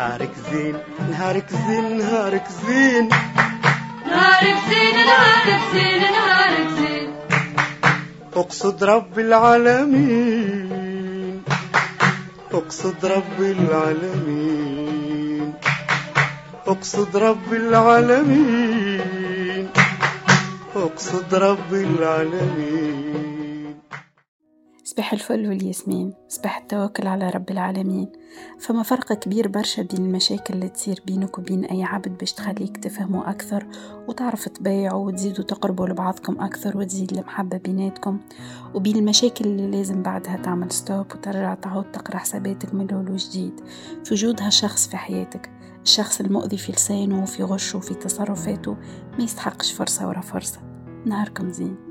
نهارك زين نهارك زين نهارك زين. نهارك زين نهارك زين نهارك زين. أقصد رب العالمين أقصد رب العالمين. أقصد رب العالمين أقصد رب العالمين. صباح الفل والياسمين صباح التوكل على رب العالمين. فما فرق كبير برشا بين المشاكل اللي تصير بينك وبين أي عبد باش تخليك تفهموا أكثر وتعرف تبايعوا وتزيدوا تقربوا لبعضكم أكثر وتزيد المحبة بيناتكم. وبين المشاكل اللي لازم بعدها تعمل ستوب وترجع تعود تقرأ حساباتك من الأول وجديد. في وجود هالشخص في حياتك الشخص المؤذي في لسانه وفي غشه وفي تصرفاته ما يستحقش فرصة ورا فرصة. نهاركم زين.